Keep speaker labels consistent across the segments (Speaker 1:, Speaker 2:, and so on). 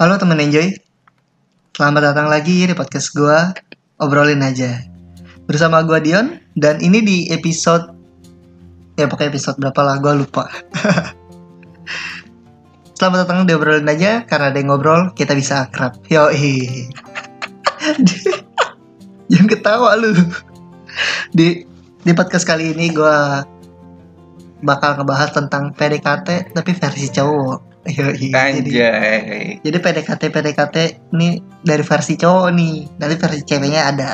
Speaker 1: Halo teman enjoy. Selamat datang lagi di podcast gua Obrolin aja. Bersama gua Dion Dan ini di episode Ya pokoknya episode berapa lah gua lupa. Selamat datang di Obrolin aja Karena ada yang ngobrol kita bisa akrab. Yoi. Jangan ketawa lu. Di di podcast kali ini gua bakal ngebahas tentang PDKT tapi versi cowok Yoi. Jadi,
Speaker 2: Anjay.
Speaker 1: jadi PDKT PDKT ini dari versi cowok nih, nanti versi ceweknya ada.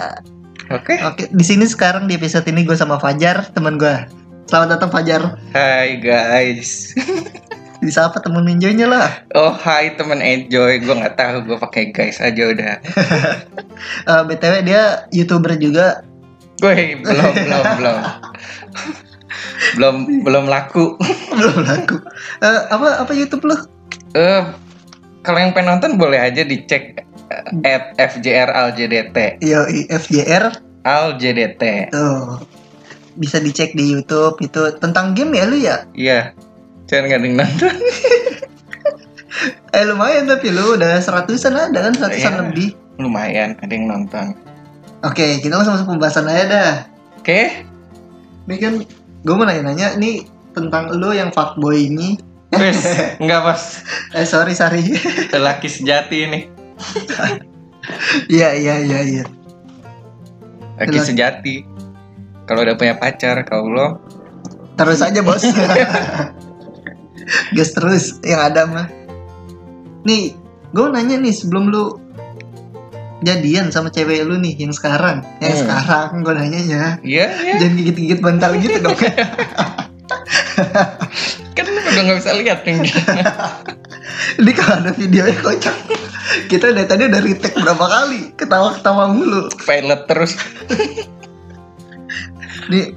Speaker 2: Oke.
Speaker 1: Oke, di sini sekarang di episode ini gue sama Fajar, teman gue. Selamat datang Fajar.
Speaker 2: Hai guys.
Speaker 1: Bisa apa temen ninjonya lah.
Speaker 2: Oh hai temen enjoy. Gue nggak tahu. Gue pakai guys aja udah.
Speaker 1: Eh, btw dia youtuber juga.
Speaker 2: Gue belum belum belum. belum belum laku.
Speaker 1: Belum laku. Eh, apa apa YouTube lo?
Speaker 2: Eh kalau yang pengen nonton boleh aja dicek eh, at FJR ALJDT.
Speaker 1: Yo FJR.
Speaker 2: ALJDT.
Speaker 1: Tuh. Bisa dicek di YouTube itu tentang game ya lu ya?
Speaker 2: Iya. Jangan nggak nonton.
Speaker 1: Eh lumayan tapi lu udah seratusan ada kan seratusan
Speaker 2: Iya.
Speaker 1: lebih.
Speaker 2: Lumayan ada yang nonton.
Speaker 1: Oke, kita langsung masuk pembahasan aja dah.
Speaker 2: Oke.
Speaker 1: Ini kan gue mau nanya-nanya nih tentang lo yang fuckboy ini.
Speaker 2: Wes, enggak pas.
Speaker 1: Eh sorry sorry.
Speaker 2: Lelaki sejati ini.
Speaker 1: Iya iya iya iya.
Speaker 2: Laki
Speaker 1: Lelaki-
Speaker 2: sejati. Kalau udah punya pacar, kalau lo
Speaker 1: Terus aja bos. Gas terus yang ada mah. Nih, gue nanya nih sebelum lu jadian sama cewek lu nih yang sekarang, yang
Speaker 2: Hmm.
Speaker 1: sekarang gue nanya ya.
Speaker 2: Iya, iya.
Speaker 1: Jangan gigit-gigit bantal gitu dong.
Speaker 2: Kan udah nggak bisa lihat nih.
Speaker 1: Ini kalau ada videonya kocak. Kita dari tadi udah retake berapa kali, ketawa-ketawa mulu.
Speaker 2: Pilot terus.
Speaker 1: Nih,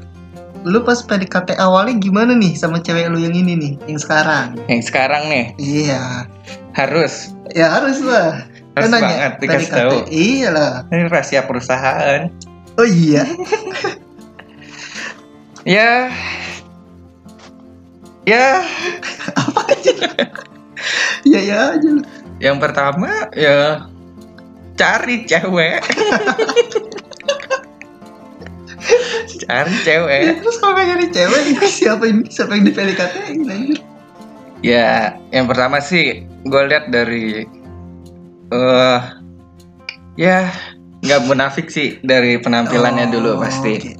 Speaker 1: lu pas PDKT awalnya gimana nih sama cewek lu yang ini nih, yang sekarang?
Speaker 2: Yang sekarang nih
Speaker 1: Iya,
Speaker 2: harus
Speaker 1: ya harus lah.
Speaker 2: harus
Speaker 1: Kan nanya,
Speaker 2: banget dikasih
Speaker 1: PDKT.
Speaker 2: tahu.
Speaker 1: Iya lah.
Speaker 2: Ini rahasia perusahaan.
Speaker 1: Oh iya.
Speaker 2: Ya. Ya,
Speaker 1: Iya ya aja lu.
Speaker 2: yang pertama ya cari cewek. cari
Speaker 1: Ya,
Speaker 2: cewek.
Speaker 1: terus kalau nyari cewek, siapa ini? Siapa yang di PDKT?
Speaker 2: Ya, yang pertama sih gue lihat dari eh ya nggak munafik sih dari penampilannya
Speaker 1: Oh,
Speaker 2: dulu pasti.
Speaker 1: oke.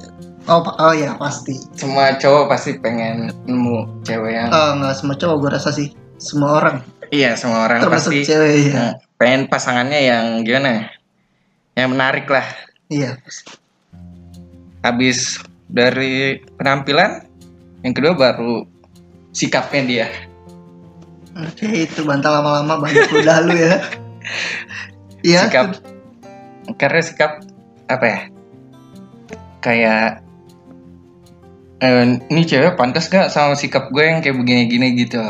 Speaker 1: Oh, oh ya pasti.
Speaker 2: Semua cowok pasti pengen nemu cewek yang
Speaker 1: Oh, nggak semua cowok gue rasa sih. Semua orang,
Speaker 2: iya semua orang
Speaker 1: termasuk
Speaker 2: pasti
Speaker 1: cewek ya.
Speaker 2: eh, pengen pasangannya yang gimana ya? Yang menarik lah.
Speaker 1: Iya.
Speaker 2: Habis dari penampilan, yang kedua baru sikapnya dia.
Speaker 1: Oke, itu bantal lama-lama banyak udah lu ya. Iya.
Speaker 2: Sikap karena sikap apa ya? Kayak eh, ini cewek pantas gak sama sikap gue yang kayak begini-gini gitu.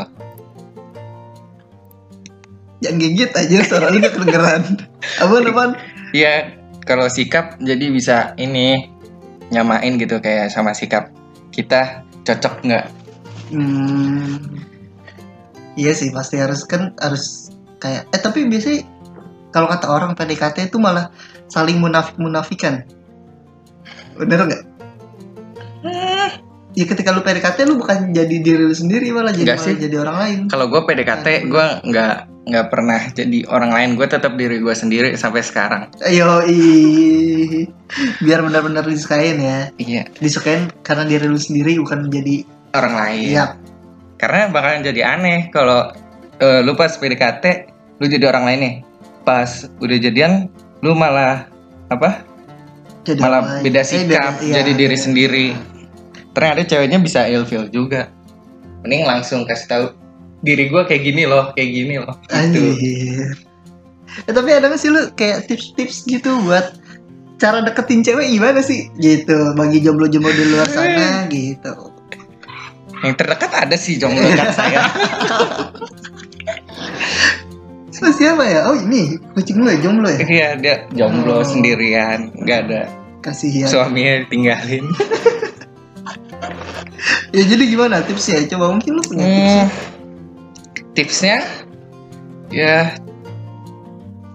Speaker 1: Jangan gigit aja suara lu gak kedengeran. Apaan apaan?
Speaker 2: Iya, kalau sikap jadi bisa ini nyamain gitu kayak sama sikap kita cocok nggak?
Speaker 1: Hmm. Iya sih pasti harus kan harus kayak eh tapi biasanya kalau kata orang PDKT itu malah saling munafik munafikan. Bener nggak? Ya ketika lu PDKT lu bukan jadi diri lu sendiri malah jadi malah
Speaker 2: sih.
Speaker 1: jadi orang lain.
Speaker 2: Kalau gue PDKT gue nggak nggak pernah jadi orang lain, gue tetap diri gue sendiri sampai sekarang.
Speaker 1: Ayo. Biar benar-benar disukain ya.
Speaker 2: Iya,
Speaker 1: Disukain karena diri lu sendiri bukan menjadi
Speaker 2: orang lain.
Speaker 1: Iya.
Speaker 2: Karena bakalan jadi aneh kalau eh, lu pas PDKT lu jadi orang lain nih. Pas udah jadian lu malah apa?
Speaker 1: jadi
Speaker 2: malah
Speaker 1: lain.
Speaker 2: beda
Speaker 1: Eh,
Speaker 2: sikap,
Speaker 1: iya,
Speaker 2: jadi diri
Speaker 1: iya.
Speaker 2: sendiri. Ternyata ceweknya bisa ilfil juga. Mending langsung kasih tahu diri gue kayak gini loh, kayak gini loh. Gitu.
Speaker 1: Anjir. Eh, tapi ada nggak sih lu kayak tips-tips gitu buat cara deketin cewek gimana sih? Gitu, bagi jomblo-jomblo di luar sana gitu.
Speaker 2: Yang terdekat ada sih jomblo dekat saya.
Speaker 1: Lu siapa ya? Oh ini, kucing lu ya jomblo ya?
Speaker 2: Iya dia
Speaker 1: Oh.
Speaker 2: jomblo sendirian, nggak ada
Speaker 1: Kasihan.
Speaker 2: suaminya tinggalin.
Speaker 1: Ya jadi gimana tipsnya? Coba mungkin lu punya tips. Ya?
Speaker 2: Hmm, tipsnya? Ya.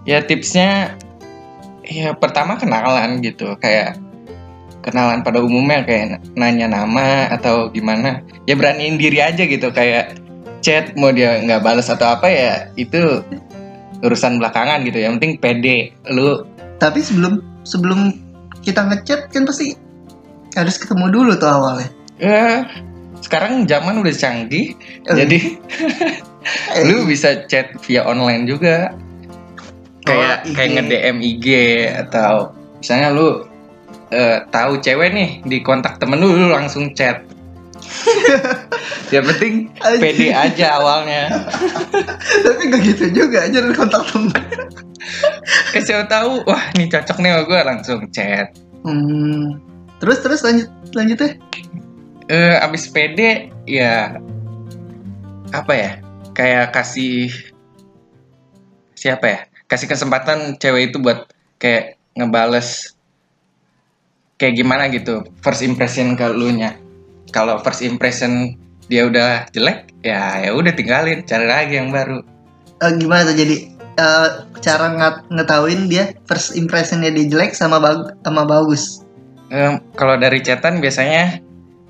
Speaker 2: Ya tipsnya ya pertama kenalan gitu. Kayak kenalan pada umumnya kayak nanya nama atau gimana. Ya beraniin diri aja gitu. Kayak chat mau dia nggak balas atau apa ya itu urusan belakangan gitu. Yang penting pede. Lu
Speaker 1: Tapi sebelum sebelum kita ngechat kan pasti harus ketemu dulu tuh awalnya.
Speaker 2: Ya sekarang zaman udah canggih
Speaker 1: Oh,
Speaker 2: jadi
Speaker 1: Eh,
Speaker 2: lu bisa chat via online juga. Kayak
Speaker 1: Oh,
Speaker 2: kayak nge DM IG atau misalnya lu eh, tahu cewek nih di kontak temen lu, lu langsung chat. Yang penting pede aja awalnya.
Speaker 1: Tapi gak gitu juga aja kontak temen.
Speaker 2: eh siapa tahu wah ini cocok nih sama gue langsung chat.
Speaker 1: Hmm. Terus terus lanjut lanjut ya.
Speaker 2: Eh abis pede ya apa ya kayak kasih siapa ya kasih kesempatan cewek itu buat kayak ngebales kayak gimana gitu first impression ke lu nya kalau first impression dia udah jelek ya ya udah tinggalin cari lagi yang baru
Speaker 1: Eh, gimana tuh jadi eh, cara ngat ngetahuin dia first impressionnya dia jelek sama bag sama bagus.
Speaker 2: Em, kalau dari chatan biasanya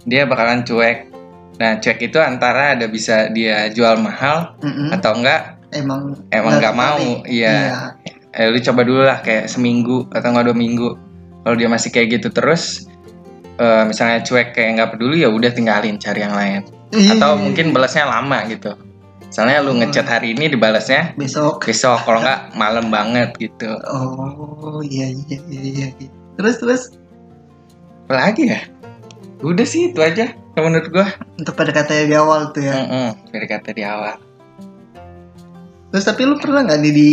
Speaker 2: dia bakalan cuek. Nah cuek itu antara ada bisa dia jual mahal
Speaker 1: Mm-mm.
Speaker 2: atau enggak?
Speaker 1: Emang
Speaker 2: emang nggak mau iya. Eh, lu coba dulu lah kayak seminggu atau nggak dua minggu. Kalau dia masih kayak gitu terus eh, misalnya cuek kayak nggak peduli ya udah tinggalin cari yang lain.
Speaker 1: Iya.
Speaker 2: atau mungkin balasnya lama gitu. Misalnya lu ngechat hari ini dibalasnya
Speaker 1: besok.
Speaker 2: besok. Kalau nggak malam banget gitu.
Speaker 1: Oh iya iya iya iya. iya. Terus terus?
Speaker 2: Apa lagi ya udah sih itu aja kalau menurut gua
Speaker 1: untuk pada kata di awal tuh ya.
Speaker 2: Mm-mm, dari kata di awal
Speaker 1: Terus tapi lu pernah nggak di, di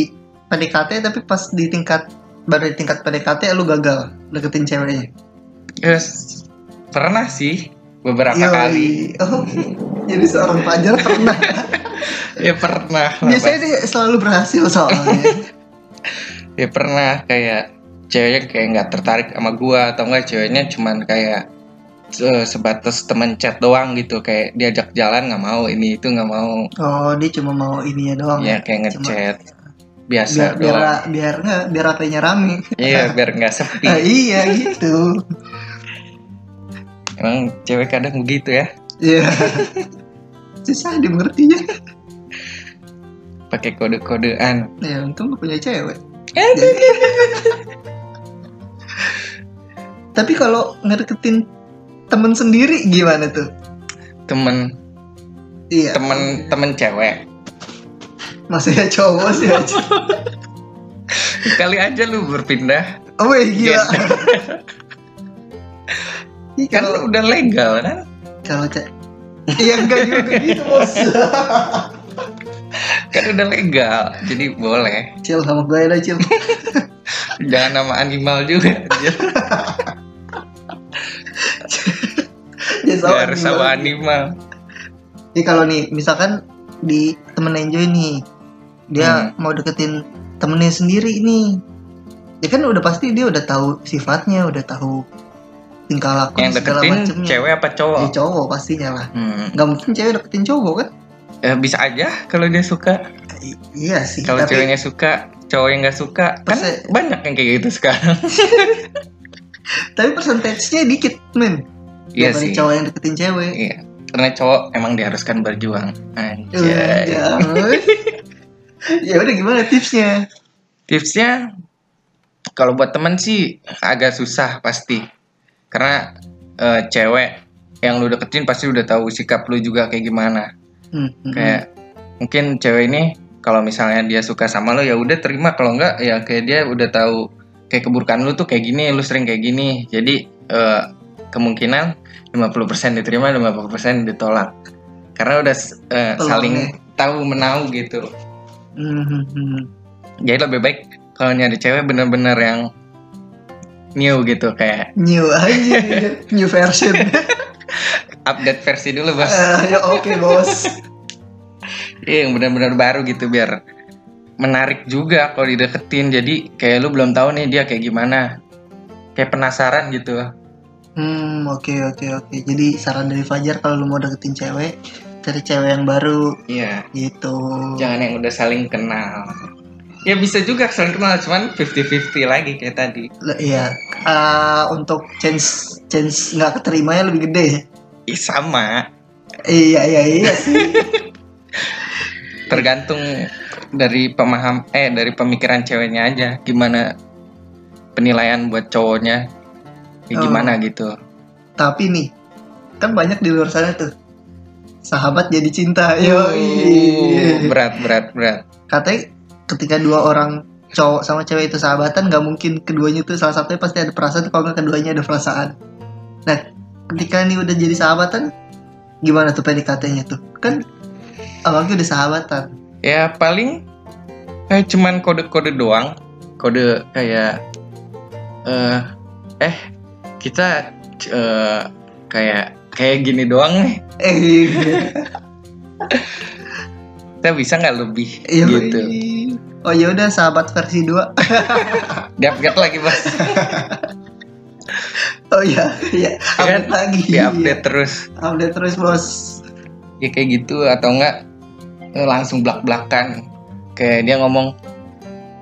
Speaker 1: PDKT tapi pas di tingkat baru di tingkat PDKT lu gagal deketin ceweknya?
Speaker 2: yes pernah sih beberapa
Speaker 1: Yoi.
Speaker 2: kali
Speaker 1: Oh, jadi seorang pelajar pernah.
Speaker 2: ya pernah
Speaker 1: Biasanya sih selalu berhasil soalnya.
Speaker 2: ya pernah kayak ceweknya kayak nggak tertarik sama gua atau enggak ceweknya cuman kayak se- sebatas temen chat doang gitu kayak diajak jalan nggak mau ini itu nggak mau
Speaker 1: Oh, dia cuma mau ininya doang.
Speaker 2: ya kayak
Speaker 1: Cuma-
Speaker 2: ngechat biasa
Speaker 1: biar biar
Speaker 2: doang
Speaker 1: biar nggak biar HP-nya rame.
Speaker 2: iya biar nggak sepi
Speaker 1: Ah, iya gitu.
Speaker 2: emang cewek kadang begitu ya
Speaker 1: Iya. Susah dimengertinya.
Speaker 2: pakai kode-kodean
Speaker 1: Ya untung lu punya cewek.
Speaker 2: Eh,
Speaker 1: Tapi kalau ngedeketin temen sendiri gimana tuh?
Speaker 2: temen
Speaker 1: Iya.
Speaker 2: temen temen cewek
Speaker 1: Maksudnya cowok sih aja.
Speaker 2: kali aja lu berpindah
Speaker 1: Oh iya gila. Ih,
Speaker 2: kan
Speaker 1: kalau
Speaker 2: udah legal kan
Speaker 1: kalau cek Iya enggak juga gitu bos.
Speaker 2: kan udah legal jadi boleh
Speaker 1: Cil sama gue lah cil.
Speaker 2: jangan nama animal juga
Speaker 1: sama
Speaker 2: Biar sama animal
Speaker 1: Jadi kalau nih misalkan di temen enjoy nih dia
Speaker 2: Hmm.
Speaker 1: mau deketin temennya sendiri nih. Ya kan udah pasti dia udah tahu sifatnya, udah tahu tingkah laku
Speaker 2: yang
Speaker 1: segala
Speaker 2: deketin
Speaker 1: macemnya.
Speaker 2: cewek apa cowok
Speaker 1: Ya, cowok pastinya lah.
Speaker 2: Hmm.
Speaker 1: Gak mungkin cewek deketin cowok kan?
Speaker 2: Eh, bisa aja kalau dia suka
Speaker 1: I- iya sih.
Speaker 2: kalau
Speaker 1: tapi
Speaker 2: ceweknya suka cowok yang nggak suka kan
Speaker 1: Perse-
Speaker 2: banyak yang kayak gitu sekarang
Speaker 1: tapi persentasenya dikit men.
Speaker 2: Iya sih.
Speaker 1: cowok yang deketin cewek.
Speaker 2: iya karena cowok emang diharuskan berjuang. Anjay.
Speaker 1: Ya, udah gimana tipsnya?
Speaker 2: tipsnya kalau buat temen sih agak susah pasti. Karena eh, cewek yang lu deketin pasti udah tahu sikap lu juga kayak gimana.
Speaker 1: Hmm, hmm,
Speaker 2: kayak mungkin cewek ini kalau misalnya dia suka sama lo ya udah terima. Kalau enggak ya kayak dia udah tahu kayak keburukan lu tuh kayak gini lu sering kayak gini. Jadi eh, kemungkinan 50% diterima 50% ditolak karena udah
Speaker 1: Peluangnya.
Speaker 2: saling tahu menau gitu
Speaker 1: hmm, hmm, hmm.
Speaker 2: jadi lebih baik kalau nyari cewek bener-bener yang new gitu kayak
Speaker 1: New aja, new version.
Speaker 2: update versi dulu bos
Speaker 1: Eh, ya oke bos.
Speaker 2: Iya yang benar-benar baru gitu biar menarik juga kalau dideketin jadi kayak lu belum tahu nih dia kayak gimana kayak penasaran gitu
Speaker 1: Hmm, oke oke oke. Jadi saran dari Fajar kalau lu mau deketin cewek, cari cewek yang baru
Speaker 2: iya
Speaker 1: gitu.
Speaker 2: jangan yang udah saling kenal Ya bisa juga saling kenal, cuman 50-50 lagi kayak tadi.
Speaker 1: Le- Iya, eh, untuk chance chance nggak keterimanya lebih gede. ya?
Speaker 2: Ih, sama.
Speaker 1: Iya iya iya sih.
Speaker 2: Tergantung dari pemaham eh dari pemikiran ceweknya aja gimana penilaian buat cowoknya. Ya
Speaker 1: Oh.
Speaker 2: gimana gitu.
Speaker 1: Tapi nih, kan banyak di luar sana tuh sahabat jadi cinta. Yo,
Speaker 2: Uh, berat berat berat.
Speaker 1: katanya ketika dua orang cowok sama cewek itu sahabatan nggak mungkin keduanya tuh salah satunya pasti ada perasaan kalau nggak keduanya ada perasaan nah ketika ini udah jadi sahabatan gimana tuh PDKT-nya tuh kan awalnya udah sahabatan
Speaker 2: Ya paling kayak cuman kode-kode doang. Kode kayak eh eh kita eh, kayak kayak gini doang nih. Kita bisa nggak lebih
Speaker 1: iya
Speaker 2: gitu.
Speaker 1: oh ya udah sahabat versi 2
Speaker 2: Di-upgrade lagi, Bos.
Speaker 1: oh iya iya update
Speaker 2: Kan
Speaker 1: lagi
Speaker 2: Di-update terus.
Speaker 1: update terus bos
Speaker 2: Ya kayak gitu atau enggak eh, langsung blak-blakan. Kayak dia ngomong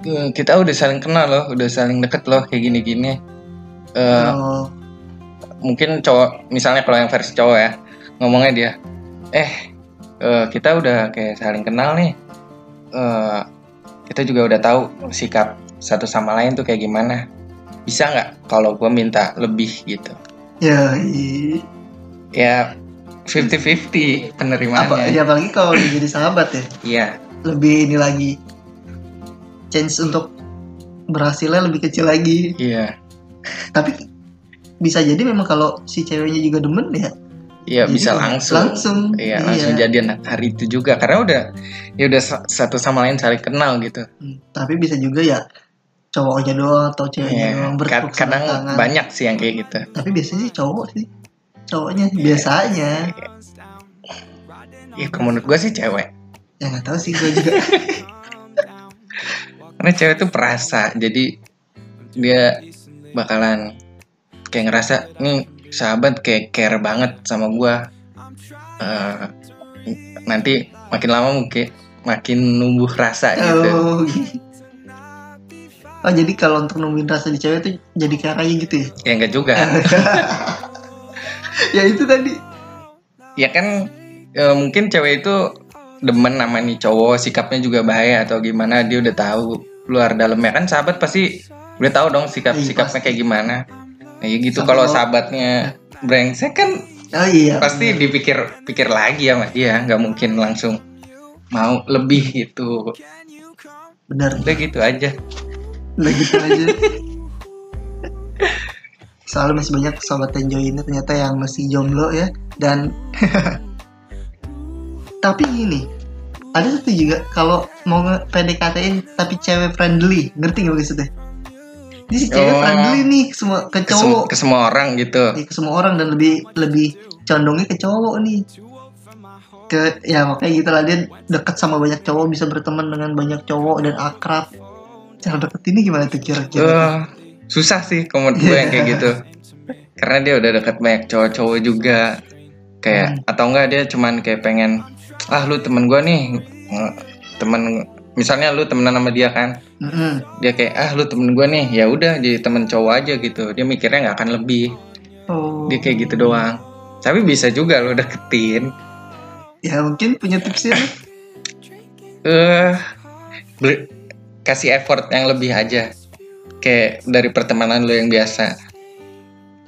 Speaker 2: "Eh, kita udah saling kenal loh, udah saling deket loh kayak gini-gini.
Speaker 1: Oh.
Speaker 2: mungkin cowok misalnya kalau yang versi cowok ya ngomongnya dia eh eh, kita udah kayak saling kenal nih. Eh, kita juga udah tahu sikap satu sama lain tuh kayak gimana. Bisa nggak kalau gue minta lebih gitu?
Speaker 1: Ya i-
Speaker 2: ya 50-50
Speaker 1: apa
Speaker 2: penerimaannya
Speaker 1: ya apalagi kalau jadi sahabat ya.
Speaker 2: Iya.
Speaker 1: Lebih ini lagi chance untuk berhasilnya lebih kecil lagi.
Speaker 2: Iya
Speaker 1: tapi bisa jadi memang kalau si ceweknya juga demen ya
Speaker 2: iya bisa langsung.
Speaker 1: langsung.
Speaker 2: Iya langsung jadian hari itu juga karena udah ya udah sa- satu sama lain saling kenal gitu.
Speaker 1: Hmm, tapi bisa juga ya cowoknya doang atau ceweknya
Speaker 2: Iya,
Speaker 1: doang bertepuk
Speaker 2: kadang
Speaker 1: tangan.
Speaker 2: banyak sih yang kayak gitu.
Speaker 1: Tapi biasanya cowok sih cowoknya biasanya.
Speaker 2: Ya kalau menurut gue sih cewek.
Speaker 1: Ya nggak tahu sih gue juga.
Speaker 2: Karena cewek tuh perasa jadi dia bakalan kayak ngerasa nih sahabat kayak care banget sama gua. Eh, nanti makin lama mungkin makin numbuh rasa gitu.
Speaker 1: Oh. Oh jadi kalau untuk nemuin rasa di cewek tuh jadi kayak gitu ya?
Speaker 2: Ya enggak juga.
Speaker 1: Ya itu tadi.
Speaker 2: Ya kan eh, mungkin cewek itu demen sama nih cowok sikapnya juga bahaya atau gimana dia udah tahu luar dalamnya. Kan sahabat pasti udah tahu dong sikap
Speaker 1: Iya,
Speaker 2: sikapnya kayak gimana. Nah ya gitu kalau sahabatnya brengsek kan
Speaker 1: oh iya
Speaker 2: pasti dipikir pikir lagi sama dia nggak mungkin langsung mau lebih gitu.
Speaker 1: Benar
Speaker 2: udah gitu aja.
Speaker 1: Udah gitu aja. Soalnya masih banyak sobat enjoy ini ternyata yang masih jomblo ya. Dan tapi gini ada satu juga kalau mau nge PDKT-in tapi cewek friendly. Ngerti nggak maksudnya ini si cewek
Speaker 2: Oh.
Speaker 1: friendly nih semua ke
Speaker 2: ke, sem-
Speaker 1: cowok.
Speaker 2: ke semua orang gitu.
Speaker 1: Iya, ke semua orang dan lebih lebih condongnya ke cowok nih. Ke ya makanya gitu lah dia deket sama banyak cowok bisa berteman dengan banyak cowok dan akrab. Cara deket ini gimana tuh kira-kira
Speaker 2: Eh, susah sih menurut gue yang kayak gitu. Karena dia udah dekat banyak cowok-cowok juga. Kayak atau enggak dia cuman kayak pengen ah lu temen gue nih. Temen misalnya lu temenan sama dia kan
Speaker 1: Mm-mm.
Speaker 2: dia kayak ah lu temen gue nih. Ya udah jadi temen cowok aja gitu. Dia mikirnya nggak akan lebih.
Speaker 1: Oh.
Speaker 2: Dia kayak gitu doang. Tapi bisa juga lo deketin.
Speaker 1: Ya mungkin punya tipsnya
Speaker 2: eh ber- kasih effort yang lebih aja. Kayak dari pertemanan lo yang biasa.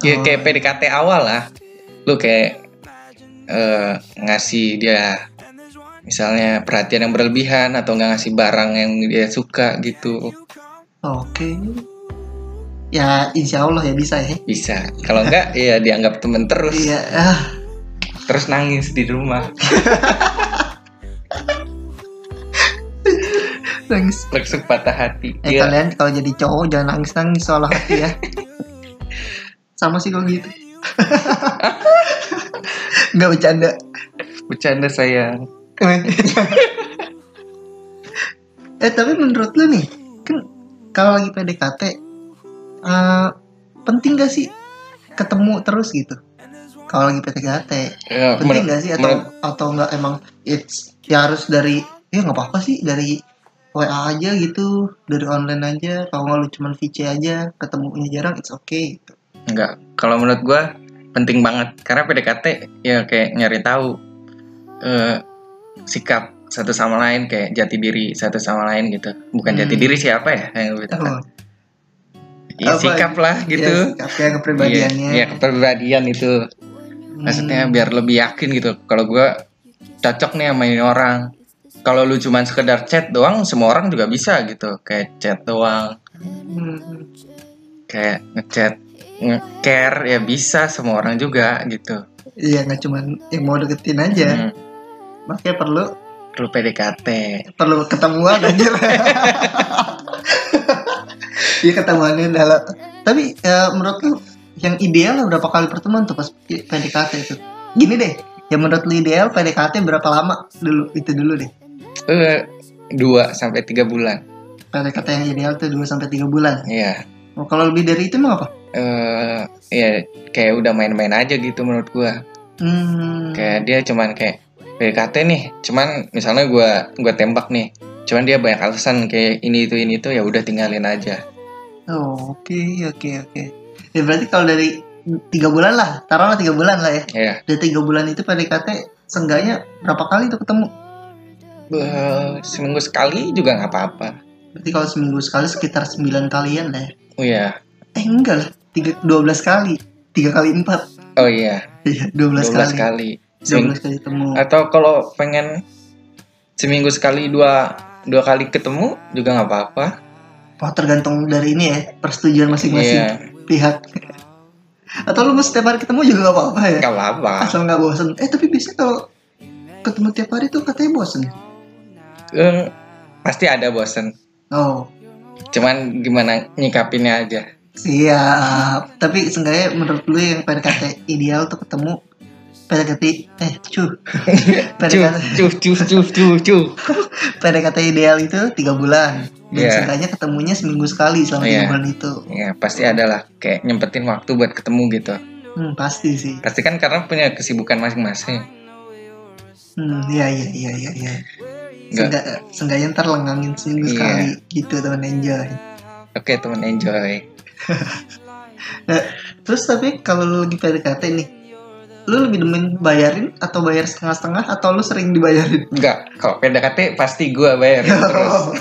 Speaker 2: Ya
Speaker 1: Oh.
Speaker 2: kayak PDKT awal lah. Lu kayak eh, ngasih dia misalnya perhatian yang berlebihan atau nggak ngasih barang yang dia suka gitu.
Speaker 1: Oke. Ya insya Allah ya bisa ya.
Speaker 2: Bisa. Kalau enggak ya dianggap temen terus.
Speaker 1: Iya. Ah
Speaker 2: terus nangis di rumah.
Speaker 1: Nangis.
Speaker 2: Langsung patah hati.
Speaker 1: Eh
Speaker 2: Iya.
Speaker 1: kalian kalau jadi cowok jangan nangis nangis soal hati ya. Sama sih kalau gitu. Nggak bercanda.
Speaker 2: Bercanda sayang
Speaker 1: eh tapi menurut lu nih kan kalau lagi PDKT eh, penting gak sih ketemu terus gitu kalau lagi PDKT
Speaker 2: Ya,
Speaker 1: penting gak sih atau atau nggak emang it's ya harus dari ya nggak apa-apa sih dari WA aja gitu dari online aja kalau nggak lu cuman VC aja ketemunya jarang it's okay gitu.
Speaker 2: Enggak. Kalau menurut gua penting banget karena PDKT ya kayak nyari tahu eh, sikap satu sama lain kayak jati diri satu sama lain gitu. Bukan jati
Speaker 1: Hmm.
Speaker 2: diri siapa ya yang lebih tepat.
Speaker 1: Oh,
Speaker 2: Ya, sikap lah gitu.
Speaker 1: ya, sikapnya kepribadiannya
Speaker 2: Iya, ya, kepribadian itu.
Speaker 1: Hmm,
Speaker 2: Maksudnya biar lebih yakin gitu. Kalau gua cocok nih sama ini orang. Kalau lu cuman sekedar chat doang, semua orang juga bisa gitu. Kayak chat doang,
Speaker 1: hmm,
Speaker 2: kayak ngechat, nge-care ya bisa semua orang juga gitu.
Speaker 1: iya nggak cuman yang mau deketin aja
Speaker 2: Hmm,
Speaker 1: makanya perlu
Speaker 2: perlu PDKT.
Speaker 1: perlu ketemuan aja Iya ketemuannya dalam tapi ya, menurut lu yang ideal berapa kali pertemuan tuh pas PDKT itu gini deh yang menurut lu ideal PDKT berapa lama dulu itu dulu deh
Speaker 2: Eh, dua sampai tiga bulan.
Speaker 1: PDKT yang ideal tuh 2 sampai 3 bulan
Speaker 2: Iya.
Speaker 1: oh, kalau lebih dari itu emang apa
Speaker 2: Eh, ya kayak udah main-main aja gitu menurut gua.
Speaker 1: hmm,
Speaker 2: Kayak dia cuman kayak PDKT nih, cuman misalnya gua gua tembak nih. Cuman dia banyak alasan kayak ini itu ini itu ya udah tinggalin aja.
Speaker 1: oh oke oke oke ya berarti kalau dari tiga bulan lah taruhlah tiga bulan lah ya
Speaker 2: Ya.
Speaker 1: dari tiga bulan itu PDKT seenggaknya berapa kali tuh ketemu
Speaker 2: Eh, seminggu sekali juga nggak apa-apa.
Speaker 1: berarti kalau seminggu sekali sekitar 9 kalian lah ya
Speaker 2: Oh iya.
Speaker 1: Eh enggak lah, tiga, 12 kali. Tiga kali empat.
Speaker 2: Oh iya.
Speaker 1: Iya, 12,
Speaker 2: 12
Speaker 1: kali.
Speaker 2: kali.
Speaker 1: 12
Speaker 2: Seming-
Speaker 1: kali ketemu.
Speaker 2: Atau kalau pengen seminggu sekali dua dua kali ketemu juga nggak apa-apa.
Speaker 1: Oh, tergantung dari ini ya, persetujuan masing-masing
Speaker 2: Iya.
Speaker 1: pihak. Atau lu mau setiap hari ketemu juga gak apa-apa ya?
Speaker 2: Nggak apa-apa.
Speaker 1: Asal nggak bosen. Eh tapi biasanya kalau ketemu tiap hari tuh katanya bosen.
Speaker 2: Eh, pasti ada bosen.
Speaker 1: Oh,
Speaker 2: Cuman gimana nyikapinnya aja.
Speaker 1: siap. Tapi seenggaknya menurut lu yang PDKT ideal tuh ketemu PDKT eh cu
Speaker 2: Cuh,
Speaker 1: PDKT,
Speaker 2: cuh, cuh, cuh, cuh, cuh.
Speaker 1: PDKT ideal itu tiga bulan dan
Speaker 2: Iya.
Speaker 1: seenggaknya ketemunya seminggu sekali selama tiga
Speaker 2: Iya.
Speaker 1: bulan itu
Speaker 2: Ya pasti ada lah kayak nyempetin waktu buat ketemu gitu.
Speaker 1: hmm, pasti sih
Speaker 2: Pasti kan karena punya kesibukan masing-masing.
Speaker 1: Hmm, iya iya iya iya iya.
Speaker 2: Nggak.
Speaker 1: Seenggak, seenggaknya ntar lengangin seminggu
Speaker 2: Iya.
Speaker 1: sekali gitu teman enjoy.
Speaker 2: Oke teman enjoy.
Speaker 1: Nah, terus tapi kalau lu lagi PDKT nih, lu lebih demen bayarin atau bayar setengah-setengah atau lu sering dibayarin?
Speaker 2: Enggak, kalau PDKT pasti gue bayar terus.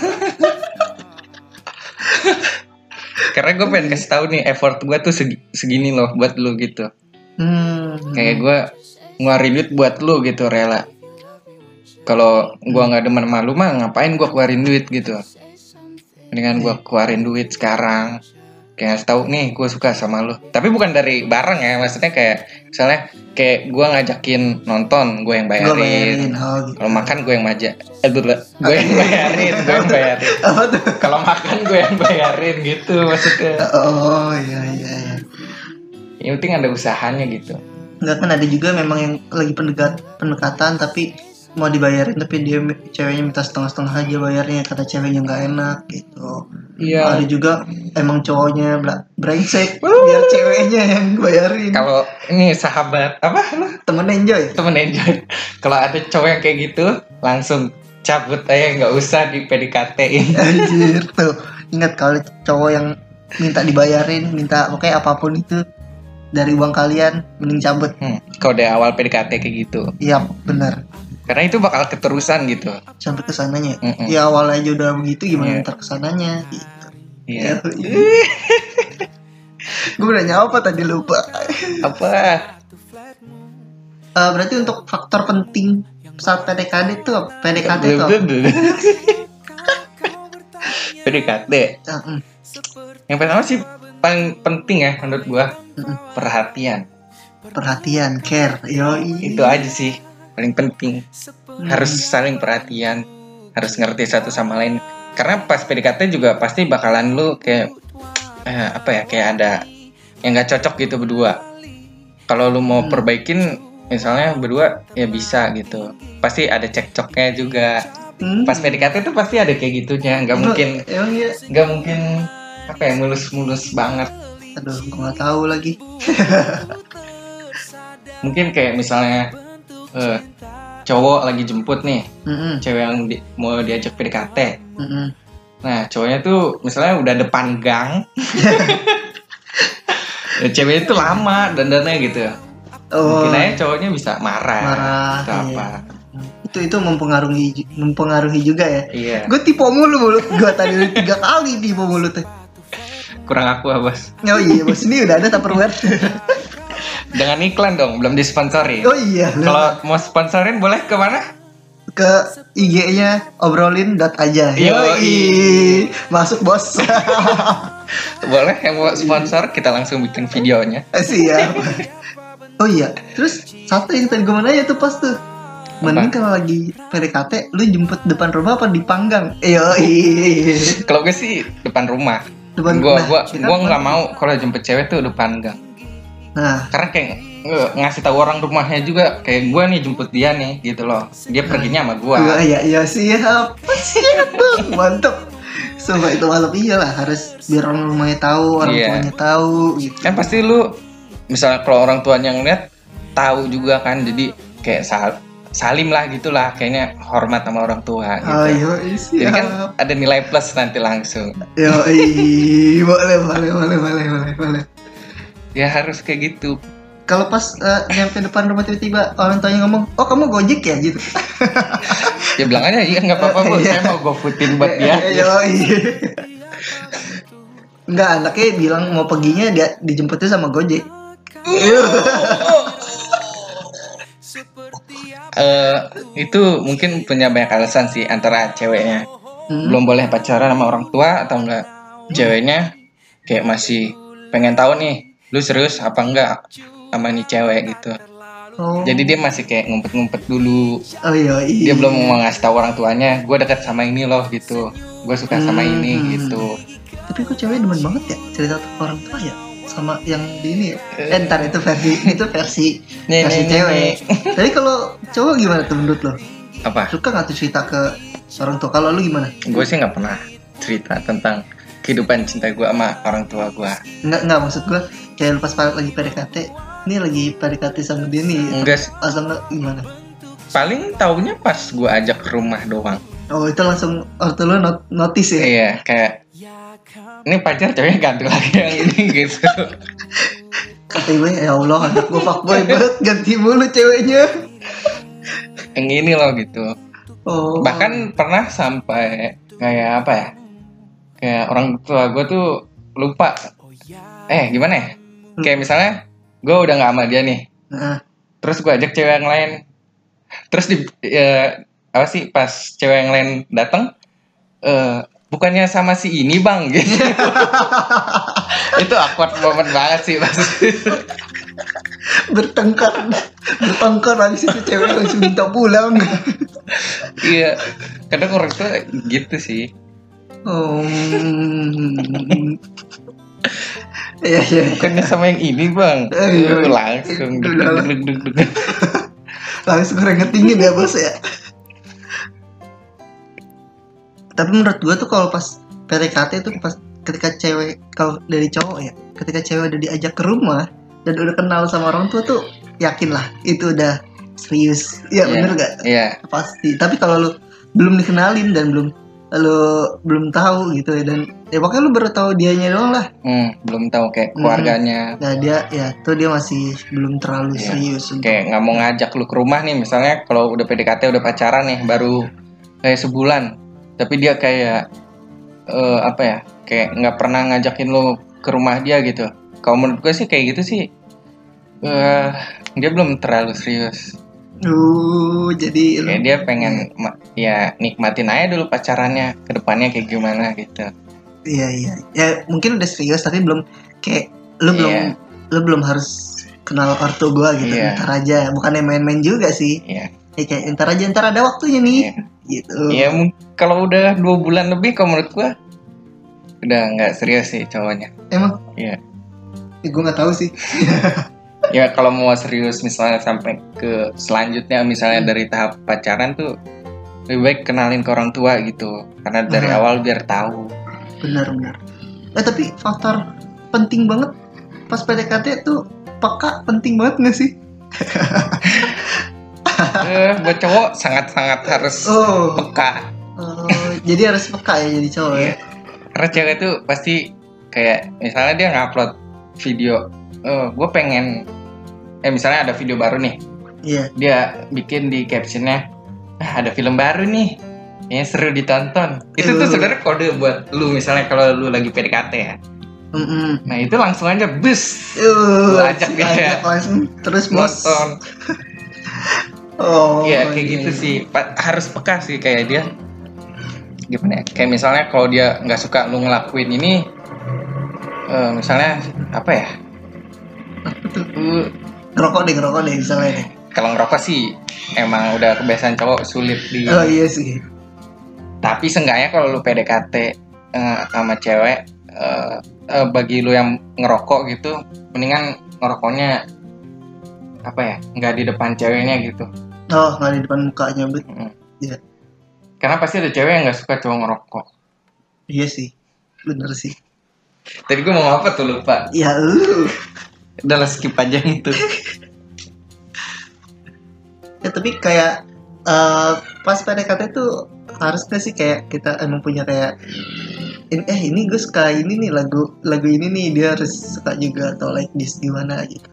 Speaker 2: Karena gue pengen kasih tahu nih effort gue tuh segi- segini loh buat lu gitu.
Speaker 1: hmm,
Speaker 2: Kayak gue ngeluarin duit buat lu gitu rela. Kalau gue nggak demen sama lu mah ngapain gue keluarin duit gitu. Mendingan gue keluarin duit sekarang. Kayak ngasih tahu nih gue suka sama lu. Tapi bukan dari bareng ya, maksudnya kayak misalnya kayak gue ngajakin nonton, gue yang
Speaker 1: gua
Speaker 2: bayarin.
Speaker 1: bayarin. Oh, gitu.
Speaker 2: Kalau makan gue yang maja, eh gue gue yang bayarin, gue yang bayarin. Kalau makan gue yang bayarin gitu maksudnya.
Speaker 1: Oh iya iya iya.
Speaker 2: Yang penting ada usahanya gitu.
Speaker 1: Enggak kan ada juga memang yang lagi pendekat pendekatan tapi mau dibayarin tapi dia ceweknya minta setengah-setengah aja bayarnya kata ceweknya nggak enak gitu.
Speaker 2: Iya.
Speaker 1: Ada juga emang cowoknya brengsek biar ceweknya yang bayarin.
Speaker 2: Kalau ini sahabat apa lu
Speaker 1: Temen enjoy.
Speaker 2: temen enjoy. Kalau ada cowok yang kayak gitu langsung cabut aja nggak usah di PDKT-in.
Speaker 1: Anjir tuh. Ingat kalau cowok yang minta dibayarin, minta pokoknya apa pun itu dari uang kalian mending cabut.
Speaker 2: Hmm, kalau dari awal PDKT kayak gitu.
Speaker 1: Iya, benar.
Speaker 2: Karena itu bakal keterusan gitu.
Speaker 1: Sampai ke sananya.
Speaker 2: Mm-mm.
Speaker 1: Ya awal aja udah begitu gimana
Speaker 2: Iya.
Speaker 1: ntar ke sananya gitu.
Speaker 2: Iya.
Speaker 1: Gue udah nyapa tadi lupa.
Speaker 2: Apa?
Speaker 1: Eh, berarti untuk faktor penting saat PDKT itu apa? PDKT itu apa?
Speaker 2: PDKT.
Speaker 1: Ah, mm,
Speaker 2: Yang pertama sih paling penting ya menurut gua
Speaker 1: mm,
Speaker 2: perhatian.
Speaker 1: Perhatian, care, yoi.
Speaker 2: Itu aja sih paling penting.
Speaker 1: Hmm.
Speaker 2: Harus saling perhatian, harus ngerti satu sama lain. Karena pas PDKT juga pasti bakalan lu kayak eh, apa ya kayak ada yang nggak cocok gitu berdua. Kalau lu mau
Speaker 1: Hmm.
Speaker 2: perbaikin misalnya berdua ya bisa gitu. Pasti ada cekcoknya juga.
Speaker 1: Hmm.
Speaker 2: Pas PDKT tuh pasti ada kayak gitunya. Nggak mungkin
Speaker 1: iya.
Speaker 2: nggak mungkin apa ya mulus-mulus banget.
Speaker 1: Aduh, gue nggak tahu lagi.
Speaker 2: Mungkin kayak misalnya eh, cowok lagi jemput nih
Speaker 1: Mm-mm.
Speaker 2: cewek yang di- mau diajak PDKT
Speaker 1: Mm-mm.
Speaker 2: Nah, cowoknya tuh misalnya udah depan gang. cewek itu lama dandannya gitu.
Speaker 1: Oh,
Speaker 2: Mungkin aja cowoknya bisa marah.
Speaker 1: Marah,
Speaker 2: atau
Speaker 1: iya.
Speaker 2: apa.
Speaker 1: itu itu mempengaruhi mempengaruhi juga ya.
Speaker 2: Iya.
Speaker 1: Gue tipe mulu mulut gue tadi udah tiga kali tipe mulutnya.
Speaker 2: Kurang aku ah, bos.
Speaker 1: Oh iya, bos ini udah ada tupperware.
Speaker 2: Dengan iklan dong, belum disponsori.
Speaker 1: oh iya,
Speaker 2: Kalau mau sponsorin boleh ke mana?
Speaker 1: ke IG-nya obrolin dot aja.
Speaker 2: Yoi.
Speaker 1: Masuk bos.
Speaker 2: Boleh yang mau sponsor kita langsung bikin videonya.
Speaker 1: Siap. Oh iya, terus satu yang tadi gue mau nanya tuh pas tuh. Mending kalau lagi PDKT, lu jemput depan rumah apa dipanggang? Yoi.
Speaker 2: Kalau gue sih depan rumah.
Speaker 1: Depan
Speaker 2: gua
Speaker 1: nah,
Speaker 2: gua gua nggak mau kalau jemput cewek tuh depan gang.
Speaker 1: Nah,
Speaker 2: Karena kayak ngasih tahu orang rumahnya juga kayak gua nih jemput dia nih gitu loh. Dia perginya sama gua.
Speaker 1: gua ya ya siap. Siap, Bang. Mantap. Sumpah itu malam iyalah harus biar orang rumahnya tahu, orang
Speaker 2: Iya.
Speaker 1: tuanya tahu gitu.
Speaker 2: Kan pasti lu misalnya kalau orang tuanya ngeliat tahu juga kan jadi kayak sal- salim lah gitulah kayaknya hormat sama orang tua gitu.
Speaker 1: Ayo,
Speaker 2: Jadi kan ada nilai plus nanti langsung.
Speaker 1: Yo, boleh, boleh, boleh, boleh, boleh, boleh.
Speaker 2: Ya harus kayak gitu.
Speaker 1: Kalau pas eh, nyampe depan rumah tiba-tiba orang tuanya ngomong, oh kamu gojek ya gitu.
Speaker 2: Ya bilang aja iya nggak apa-apa bu,
Speaker 1: Iya.
Speaker 2: saya mau gofoodin buat dia.
Speaker 1: Yo, Enggak, anaknya bilang mau perginya dia dijemputnya sama Gojek.
Speaker 2: Eh itu mungkin punya banyak alasan sih antara ceweknya
Speaker 1: Hmm.
Speaker 2: belum boleh pacaran sama orang tua atau enggak ceweknya kayak masih pengen tahu nih lu serius apa enggak sama nih cewek gitu
Speaker 1: Oh.
Speaker 2: jadi dia masih kayak ngumpet-ngumpet dulu
Speaker 1: Oh iya, iya.
Speaker 2: dia belum mau ngasih tahu orang tuanya gue dekat sama ini loh gitu gue suka sama
Speaker 1: Hmm.
Speaker 2: ini gitu
Speaker 1: Tapi kok cewek demen banget ya cerita ke orang tua ya sama yang di ini ya. Eh, ntar itu versi itu versi
Speaker 2: Nih,
Speaker 1: versi
Speaker 2: nih, nih,
Speaker 1: cewek.
Speaker 2: nih.
Speaker 1: Tapi kalau cowok gimana tuh menurut lo?
Speaker 2: apa
Speaker 1: Suka nggak tuh cerita ke orang tua? Kalau lu gimana?
Speaker 2: gue sih nggak pernah cerita tentang kehidupan cinta gue sama orang tua gue
Speaker 1: Nggak nggak maksud gue kayak pas lagi PDKT, ini lagi PDKT sama dia nih.
Speaker 2: enggak sih.
Speaker 1: Asal nggak gimana?
Speaker 2: paling taunya pas gue ajak ke rumah doang
Speaker 1: Oh itu langsung ortu lu not notice ya?
Speaker 2: iya kayak ini pacar ceweknya ganti lagi yang ini gitu
Speaker 1: Kata gue ya Allah anak gue fuckboy banget ganti mulu ceweknya.
Speaker 2: yang ini loh gitu
Speaker 1: Oh.
Speaker 2: bahkan pernah sampai kayak apa ya kayak orang tua gue tuh lupa eh gimana ya kayak misalnya gue udah nggak sama dia nih.
Speaker 1: Nah,
Speaker 2: terus gue ajak cewek yang lain. Terus di ya, apa sih pas cewek yang lain datang eh bukannya sama si ini bang? Gitu. Itu awkward moment banget sih pas
Speaker 1: bertengkar bertengkar habis itu cewek langsung minta pulang.
Speaker 2: iya. Kadang orang tuh gitu sih.
Speaker 1: Oh. Iya iya.
Speaker 2: bukannya sama yang ini bang
Speaker 1: Eh, iya.
Speaker 2: Itu langsung.
Speaker 1: Langsung ngetingin ya bos ya. Tapi menurut gua tuh kalau pas PDKT itu pas ketika cewek kalau dari cowok ya, ketika cewek udah diajak ke rumah dan udah kenal sama orang tua tuh yakin lah itu udah serius. Iya
Speaker 2: Iya.
Speaker 1: bener gak?
Speaker 2: iya
Speaker 1: Pasti. Tapi kalau lu belum dikenalin dan belum lu belum tahu gitu ya dan ya pokoknya lu baru tahu dianya doang lah.
Speaker 2: hmm, belum tahu kayak
Speaker 1: Hmm.
Speaker 2: keluarganya
Speaker 1: Nah dia ya tuh dia masih belum terlalu
Speaker 2: Iya.
Speaker 1: serius
Speaker 2: kayak nggak mau ngajak lu ke rumah nih misalnya kalau udah PDKT udah pacaran nih baru kayak sebulan tapi dia kayak eh, apa ya kayak nggak pernah ngajakin lu ke rumah dia gitu kalau menurut gue sih kayak gitu sih eh dia belum terlalu serius
Speaker 1: Uh, jadi lu-
Speaker 2: kayak dia pengen ya nikmatin aja dulu pacarannya ke depannya kayak gimana gitu
Speaker 1: Iya iya. Ya mungkin udah serius tapi belum kayak lu belum
Speaker 2: Iya.
Speaker 1: lu belum harus kenal ortu gua gitu.
Speaker 2: Iya.
Speaker 1: Ntar aja. Bukannya main-main juga sih.
Speaker 2: Iya.
Speaker 1: Ya kayak ntar aja ntar ada waktunya nih.
Speaker 2: Iya.
Speaker 1: Gitu.
Speaker 2: ya mung- kalau udah dua bulan lebih kalau menurut gue udah nggak serius sih cowoknya
Speaker 1: Emang?
Speaker 2: Iya.
Speaker 1: Eh, gua nggak tahu sih.
Speaker 2: ya kalau mau serius misalnya sampai ke selanjutnya misalnya dari tahap pacaran tuh lebih baik kenalin ke orang tua gitu karena dari
Speaker 1: Aha.
Speaker 2: awal biar tahu
Speaker 1: Benar benar. Eh tapi faktor penting banget pas PDKT tuh peka penting banget nggak sih?
Speaker 2: eh buat cowok sangat sangat harus
Speaker 1: Oh.
Speaker 2: peka
Speaker 1: Oh, Jadi harus peka ya jadi cowok ya.
Speaker 2: Iya. Karena cewek tuh pasti kayak misalnya dia ngupload video, oh, gue pengen, eh misalnya ada video baru nih,
Speaker 1: Iya.
Speaker 2: dia bikin di captionnya, ah, ada film baru nih, yang seru ditonton. Itu tuh
Speaker 1: Uh.
Speaker 2: sebenarnya kode buat lu misalnya kalau lu lagi PDKT ya.
Speaker 1: Mm-mm.
Speaker 2: Nah itu langsung aja bus
Speaker 1: Uh,
Speaker 2: Lu ajak dia.
Speaker 1: langsung terus
Speaker 2: nonton.
Speaker 1: Oh.
Speaker 2: Iya kayak gitu sih. Pa- harus peka sih kayak dia. Gimana ya? Kayak misalnya kalau dia nggak suka lu ngelakuin ini, eh, misalnya apa ya? Lu
Speaker 1: Ngerokok deh, ngerokok deh misalnya deh.
Speaker 2: kalau ngerokok sih emang udah kebiasaan cowok sulit di.
Speaker 1: Oh iya sih.
Speaker 2: Tapi seenggaknya kalau lu PDKT eh, sama cewek, eh, eh, bagi lu yang ngerokok gitu, mendingan ngerokoknya apa ya? Nggak di depan ceweknya gitu.
Speaker 1: Oh, nggak di depan mukanya bet.
Speaker 2: Mm.
Speaker 1: Iya.
Speaker 2: Karena pasti ada cewek yang nggak suka cowok ngerokok.
Speaker 1: Iya sih. Bener sih.
Speaker 2: Tadi gue mau apa tuh lupa.
Speaker 1: Ya lu.
Speaker 2: Udah lah skip aja gitu.
Speaker 1: Ya tapi kayak eh pas PDKT tuh harus gak sih kayak kita emang punya kayak ini eh ini gue suka ini nih lagu lagu ini nih dia harus suka juga atau like this gimana gitu.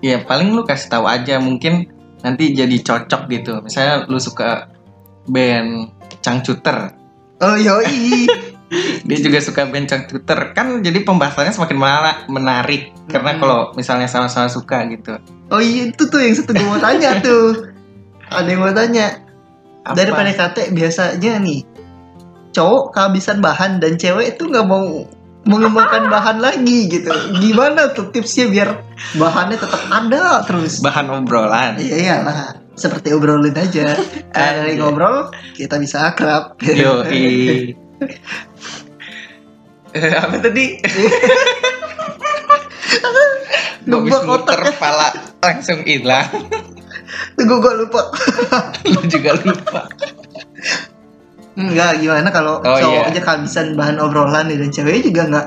Speaker 2: ya paling lu kasih tahu aja mungkin nanti jadi cocok gitu. Misalnya lu suka band Cangcuter,
Speaker 1: Oh yoi.
Speaker 2: Dia juga suka band Cangcuter. Kan jadi pembahasannya semakin mena- menarik karena
Speaker 1: Mm-mm.
Speaker 2: kalau misalnya sama-sama suka gitu.
Speaker 1: oh iya itu tuh yang satu gue mau tanya tuh. Ada yang mau tanya.
Speaker 2: Apa?
Speaker 1: Dari PDKT biasanya nih cowok kehabisan bahan dan cewek itu nggak mau mengembangkan bahan lagi gitu. Gimana tuh tipsnya biar bahannya tetap ada terus?
Speaker 2: bahan obrolan.
Speaker 1: Iya iyalah, seperti obrolin aja. Eh, dari
Speaker 2: Anjay.
Speaker 1: ngobrol kita bisa akrab.
Speaker 2: Yo apa tadi?
Speaker 1: Ngebak
Speaker 2: muter kepala langsung hilang.
Speaker 1: Tunggu gue lupa.
Speaker 2: Lu juga lupa.
Speaker 1: Enggak gimana kalau
Speaker 2: Oh,
Speaker 1: cowok
Speaker 2: iya.
Speaker 1: aja kehabisan bahan obrolan nih dan cewek juga nggak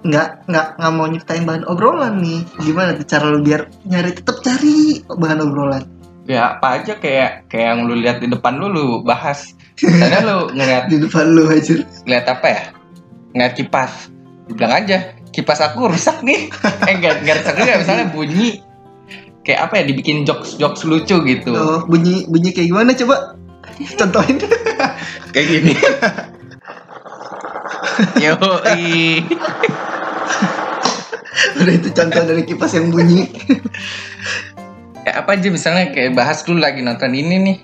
Speaker 1: nggak nggak nggak mau nyiptain bahan obrolan nih. Gimana tuh cara lu biar nyari tetap cari bahan obrolan?
Speaker 2: Ya apa aja kayak kayak yang lu lihat di depan lu lu bahas. Misalnya lu ngeliat
Speaker 1: Di depan lu aja.
Speaker 2: ngeliat apa ya? Ngeliat kipas. Bilang aja, kipas aku rusak nih. eh enggak enggak rusak juga misalnya bunyi kayak apa ya dibikin jokes jokes lucu gitu.
Speaker 1: Oh, bunyi bunyi kayak gimana coba? Contohin.
Speaker 2: Kayak gini. Yo,
Speaker 1: Udah itu contoh dari kipas yang bunyi.
Speaker 2: kayak apa aja misalnya kayak bahas lu lagi nonton ini nih.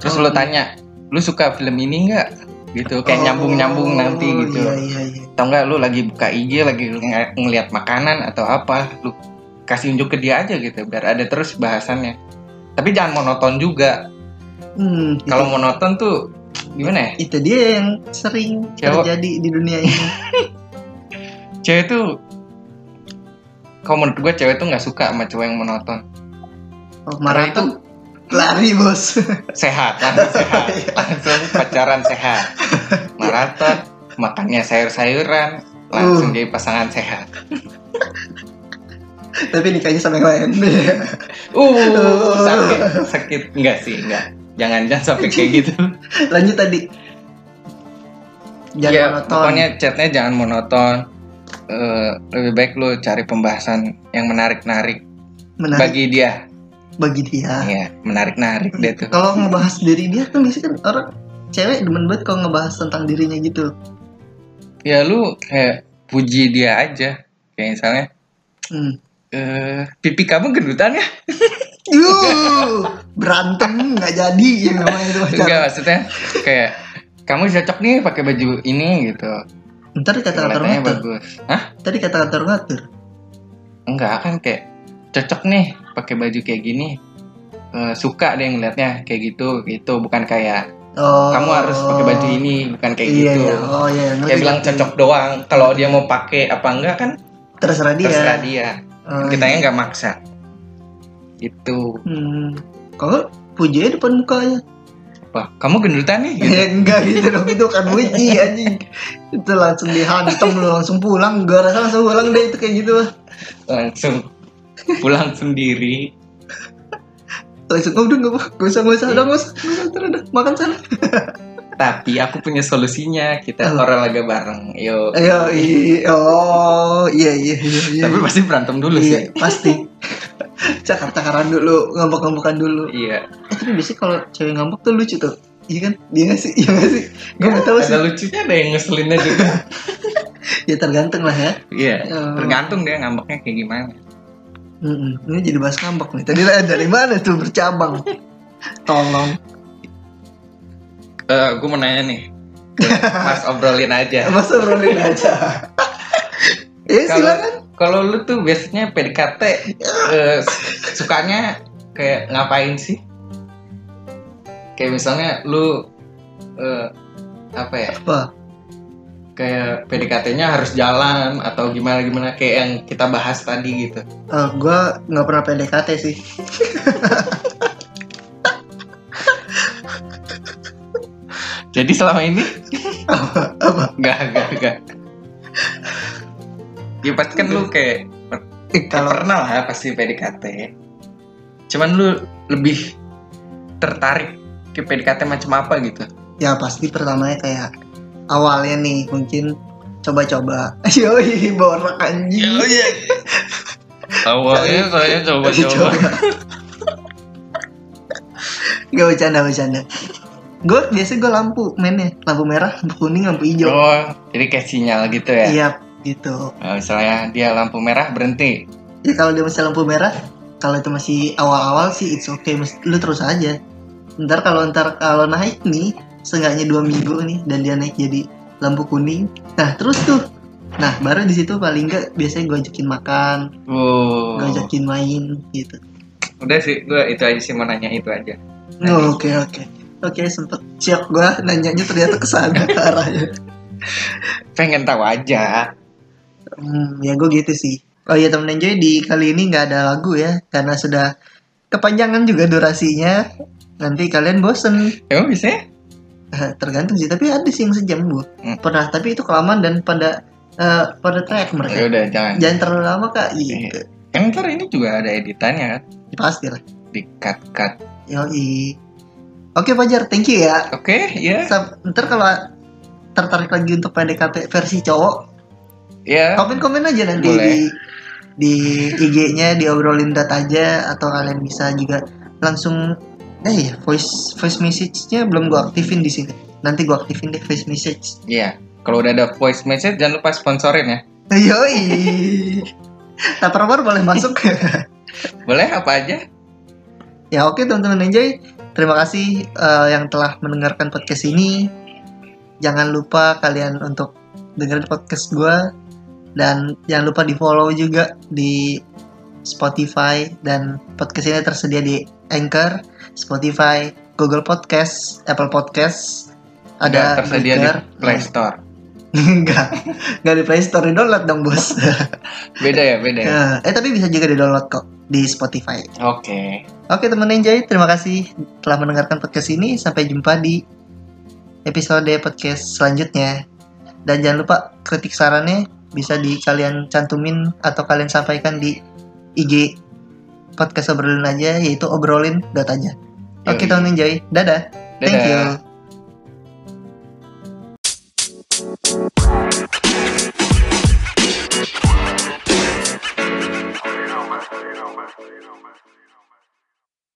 Speaker 2: Terus
Speaker 1: Oh.
Speaker 2: lu tanya, lu suka film ini enggak? Gitu, kayak nyambung-nyambung nanti
Speaker 1: Oh,
Speaker 2: gitu.
Speaker 1: Iya iya iya.
Speaker 2: atau enggak lu lagi buka IG lagi ng- ngeliat makanan atau apa lu kasih unjuk ke dia aja gitu biar ada terus bahasannya tapi jangan monoton juga
Speaker 1: Hmm,
Speaker 2: kalau monoton tuh gimana ya
Speaker 1: itu dia yang sering
Speaker 2: Cowok.
Speaker 1: terjadi di dunia ini.
Speaker 2: cewek tuh kalau menurut gue cewek tuh nggak suka sama cowok yang monoton
Speaker 1: Oh, maraton lari bos.
Speaker 2: sehat langsung sehat langsung pacaran sehat maraton makannya sayur-sayuran langsung
Speaker 1: Uh.
Speaker 2: jadi pasangan sehat
Speaker 1: Tapi nikahnya sama yang lain.
Speaker 2: uh sakit sakit enggak sih enggak jangan jangan sampai kayak gitu
Speaker 1: Lanjut tadi. Jangan
Speaker 2: ya,
Speaker 1: monoton.
Speaker 2: pokoknya chatnya jangan monoton. Eh, lebih baik lu cari pembahasan yang menarik-narik
Speaker 1: menarik
Speaker 2: bagi dia.
Speaker 1: Bagi dia.
Speaker 2: Iya, menarik-narik dia tuh.
Speaker 1: Kalau ngebahas diri dia kan biasanya kan orang cewek demen banget kalau ngebahas tentang dirinya gitu.
Speaker 2: Ya lu kayak puji dia aja. Kayak misalnya,
Speaker 1: Hmm.
Speaker 2: eh pipi kamu gendutan ya?
Speaker 1: Yuh, berantem nggak jadi ya namanya itu pacaran.
Speaker 2: Enggak maksudnya kayak kamu cocok nih pakai baju ini gitu.
Speaker 1: Ntar kata ngatur.
Speaker 2: Hah?
Speaker 1: Tadi kata ngatur ngatur.
Speaker 2: Enggak kan kayak cocok nih pakai baju kayak gini. Eh, suka deh ngeliatnya kayak gitu gitu bukan kayak
Speaker 1: Oh.
Speaker 2: kamu harus pakai baju ini bukan kayak
Speaker 1: iya,
Speaker 2: gitu.
Speaker 1: Iya. Oh iya, ngerti.
Speaker 2: Dia bilang cocok doang. Kalau dia mau pakai apa enggak kan
Speaker 1: Terserah dia.
Speaker 2: terserah dia.
Speaker 1: Oh,
Speaker 2: Kita
Speaker 1: iya.
Speaker 2: nggak maksa. Itu.
Speaker 1: Hmm. Kalau puji depan mukanya.
Speaker 2: Wah, kamu gendutan nih gitu.
Speaker 1: Enggak gitu dong itu kan puji anjing. Itu langsung dihantam lu langsung pulang. Gua rasa langsung pulang deh itu kayak gitu.
Speaker 2: Langsung pulang sendiri.
Speaker 1: Langsung oh, udah enggak apa. Gak usah gak usah udah gak usah. Gak usah, udah, udah. makan sana.
Speaker 2: Tapi aku punya solusinya. Kita
Speaker 1: Apa?
Speaker 2: olahraga bareng. Yo.
Speaker 1: Ayo, i- oh iya iya iya. iya.
Speaker 2: Tapi pasti berantem dulu
Speaker 1: iya,
Speaker 2: sih.
Speaker 1: pasti. Cakar-cakaran dulu, ngambek-ngambekan dulu.
Speaker 2: Iya.
Speaker 1: Eh, tapi biasanya kalau cewek ngambek tuh lucu tuh. Iya kan? Dia nggak sih? Iya nggak sih? Gue nggak tahu sih.
Speaker 2: Ada lucunya, ada yang ngeselinnya juga.
Speaker 1: Ya tergantung lah ya.
Speaker 2: Iya.
Speaker 1: Oh.
Speaker 2: Tergantung dia ngambeknya kayak gimana.
Speaker 1: Mm-mm. Ini jadi bahas ngambek nih. Tadi dari mana tuh bercabang? Tolong.
Speaker 2: Eh, gue mau nanya nih. Mas obrolin aja.
Speaker 1: Masa obrolin aja. Eh
Speaker 2: Kalau
Speaker 1: silakan.
Speaker 2: kalau lu tuh biasanya PDKT eh, sukanya kayak ngapain sih? Kayak misalnya lu eh, apa ya?
Speaker 1: Apa?
Speaker 2: Kayak PDKT-nya harus jalan atau gimana gimana kayak yang kita bahas tadi gitu.
Speaker 1: Eh, gue nggak pernah PDKT sih.
Speaker 2: Jadi selama ini
Speaker 1: Apa? Apa?
Speaker 2: enggak enggak enggak. Ya pasti kan lu kayak
Speaker 1: Eh,
Speaker 2: kalau
Speaker 1: kalau
Speaker 2: pernah lah pasti PDKT. Cuman lu lebih tertarik ke PDKT macam apa gitu?
Speaker 1: ya pasti pertamanya kayak awalnya nih mungkin coba-coba. Yoi, borak anjing.
Speaker 2: iya. Awalnya saya coba-coba.
Speaker 1: Gak bercanda bercanda. Gue biasa gue lampu mainnya lampu merah, lampu kuning, lampu hijau.
Speaker 2: Oh, jadi kayak sinyal gitu ya?
Speaker 1: Iya gitu.
Speaker 2: Nah, misalnya dia lampu merah berhenti.
Speaker 1: Ya kalau dia masih lampu merah, kalau itu masih awal-awal sih it's okay, lu terus aja. Ntar kalau ntar kalau naik nih, seenggaknya dua minggu nih dan dia naik jadi lampu kuning. Nah terus tuh, nah baru di situ paling enggak biasanya gue ajakin makan,
Speaker 2: Oh.
Speaker 1: gue ajakin main gitu.
Speaker 2: Udah sih, gue itu aja sih mau nanya itu aja.
Speaker 1: Oh, Oke oke oke sempet shock gue nanyanya ternyata ke sana arahnya.
Speaker 2: Pengen tahu aja.
Speaker 1: Hmm, ya gue gitu sih. Oh iya temen enjoy di kali ini nggak ada lagu ya karena sudah kepanjangan juga durasinya. Nanti kalian bosen.
Speaker 2: Emang bisa ya?
Speaker 1: Eh, tergantung sih tapi ada sih yang sejam bu
Speaker 2: Hmm.
Speaker 1: pernah tapi itu kelamaan dan pada eh, pada track
Speaker 2: Ya
Speaker 1: mereka
Speaker 2: udah jangan.
Speaker 1: jangan terlalu lama kak gitu
Speaker 2: Kan ntar ini juga ada editannya kan?
Speaker 1: pasti lah
Speaker 2: Di cut cut.
Speaker 1: yoi oke Fajar thank you ya
Speaker 2: Oke, ya.
Speaker 1: Sam- ntar kalau tertarik lagi untuk PDKT versi cowok
Speaker 2: Ya.
Speaker 1: komen komen aja nanti
Speaker 2: Boleh.
Speaker 1: di di IG-nya diobrolin dat aja atau kalian bisa juga langsung eh ya voice voice message-nya belum gua aktifin di sini nanti gua aktifin deh voice message
Speaker 2: Iya. Kalau udah ada voice message jangan lupa sponsorin ya.
Speaker 1: Yoi. Tupperware boleh masuk.
Speaker 2: Boleh apa aja?
Speaker 1: ya oke teman-teman enjoy. Terima kasih eh, yang telah mendengarkan podcast ini. Jangan lupa kalian untuk dengerin podcast gue dan jangan lupa di follow juga di Spotify dan podcast ini tersedia di Anchor, Spotify, Google Podcast, Apple Podcast.
Speaker 2: Ada tersedia di
Speaker 1: Breaker.
Speaker 2: Play Store.
Speaker 1: Enggak, enggak di Play Store, di download dong bos.
Speaker 2: Beda ya, beda ya.
Speaker 1: Nah, eh tapi bisa juga di download kok di Spotify.
Speaker 2: Oke.
Speaker 1: Oke teman enjoy, terima kasih telah mendengarkan podcast ini. Sampai jumpa di episode podcast selanjutnya. Dan jangan lupa kritik sarannya bisa di kalian cantumin atau kalian sampaikan di IG podcast obrolin aja yaitu obrolin dot aja. Oke
Speaker 2: Yoi.
Speaker 1: teman enjoy, dadah. Thank
Speaker 2: Dadah.
Speaker 1: you.
Speaker 3: You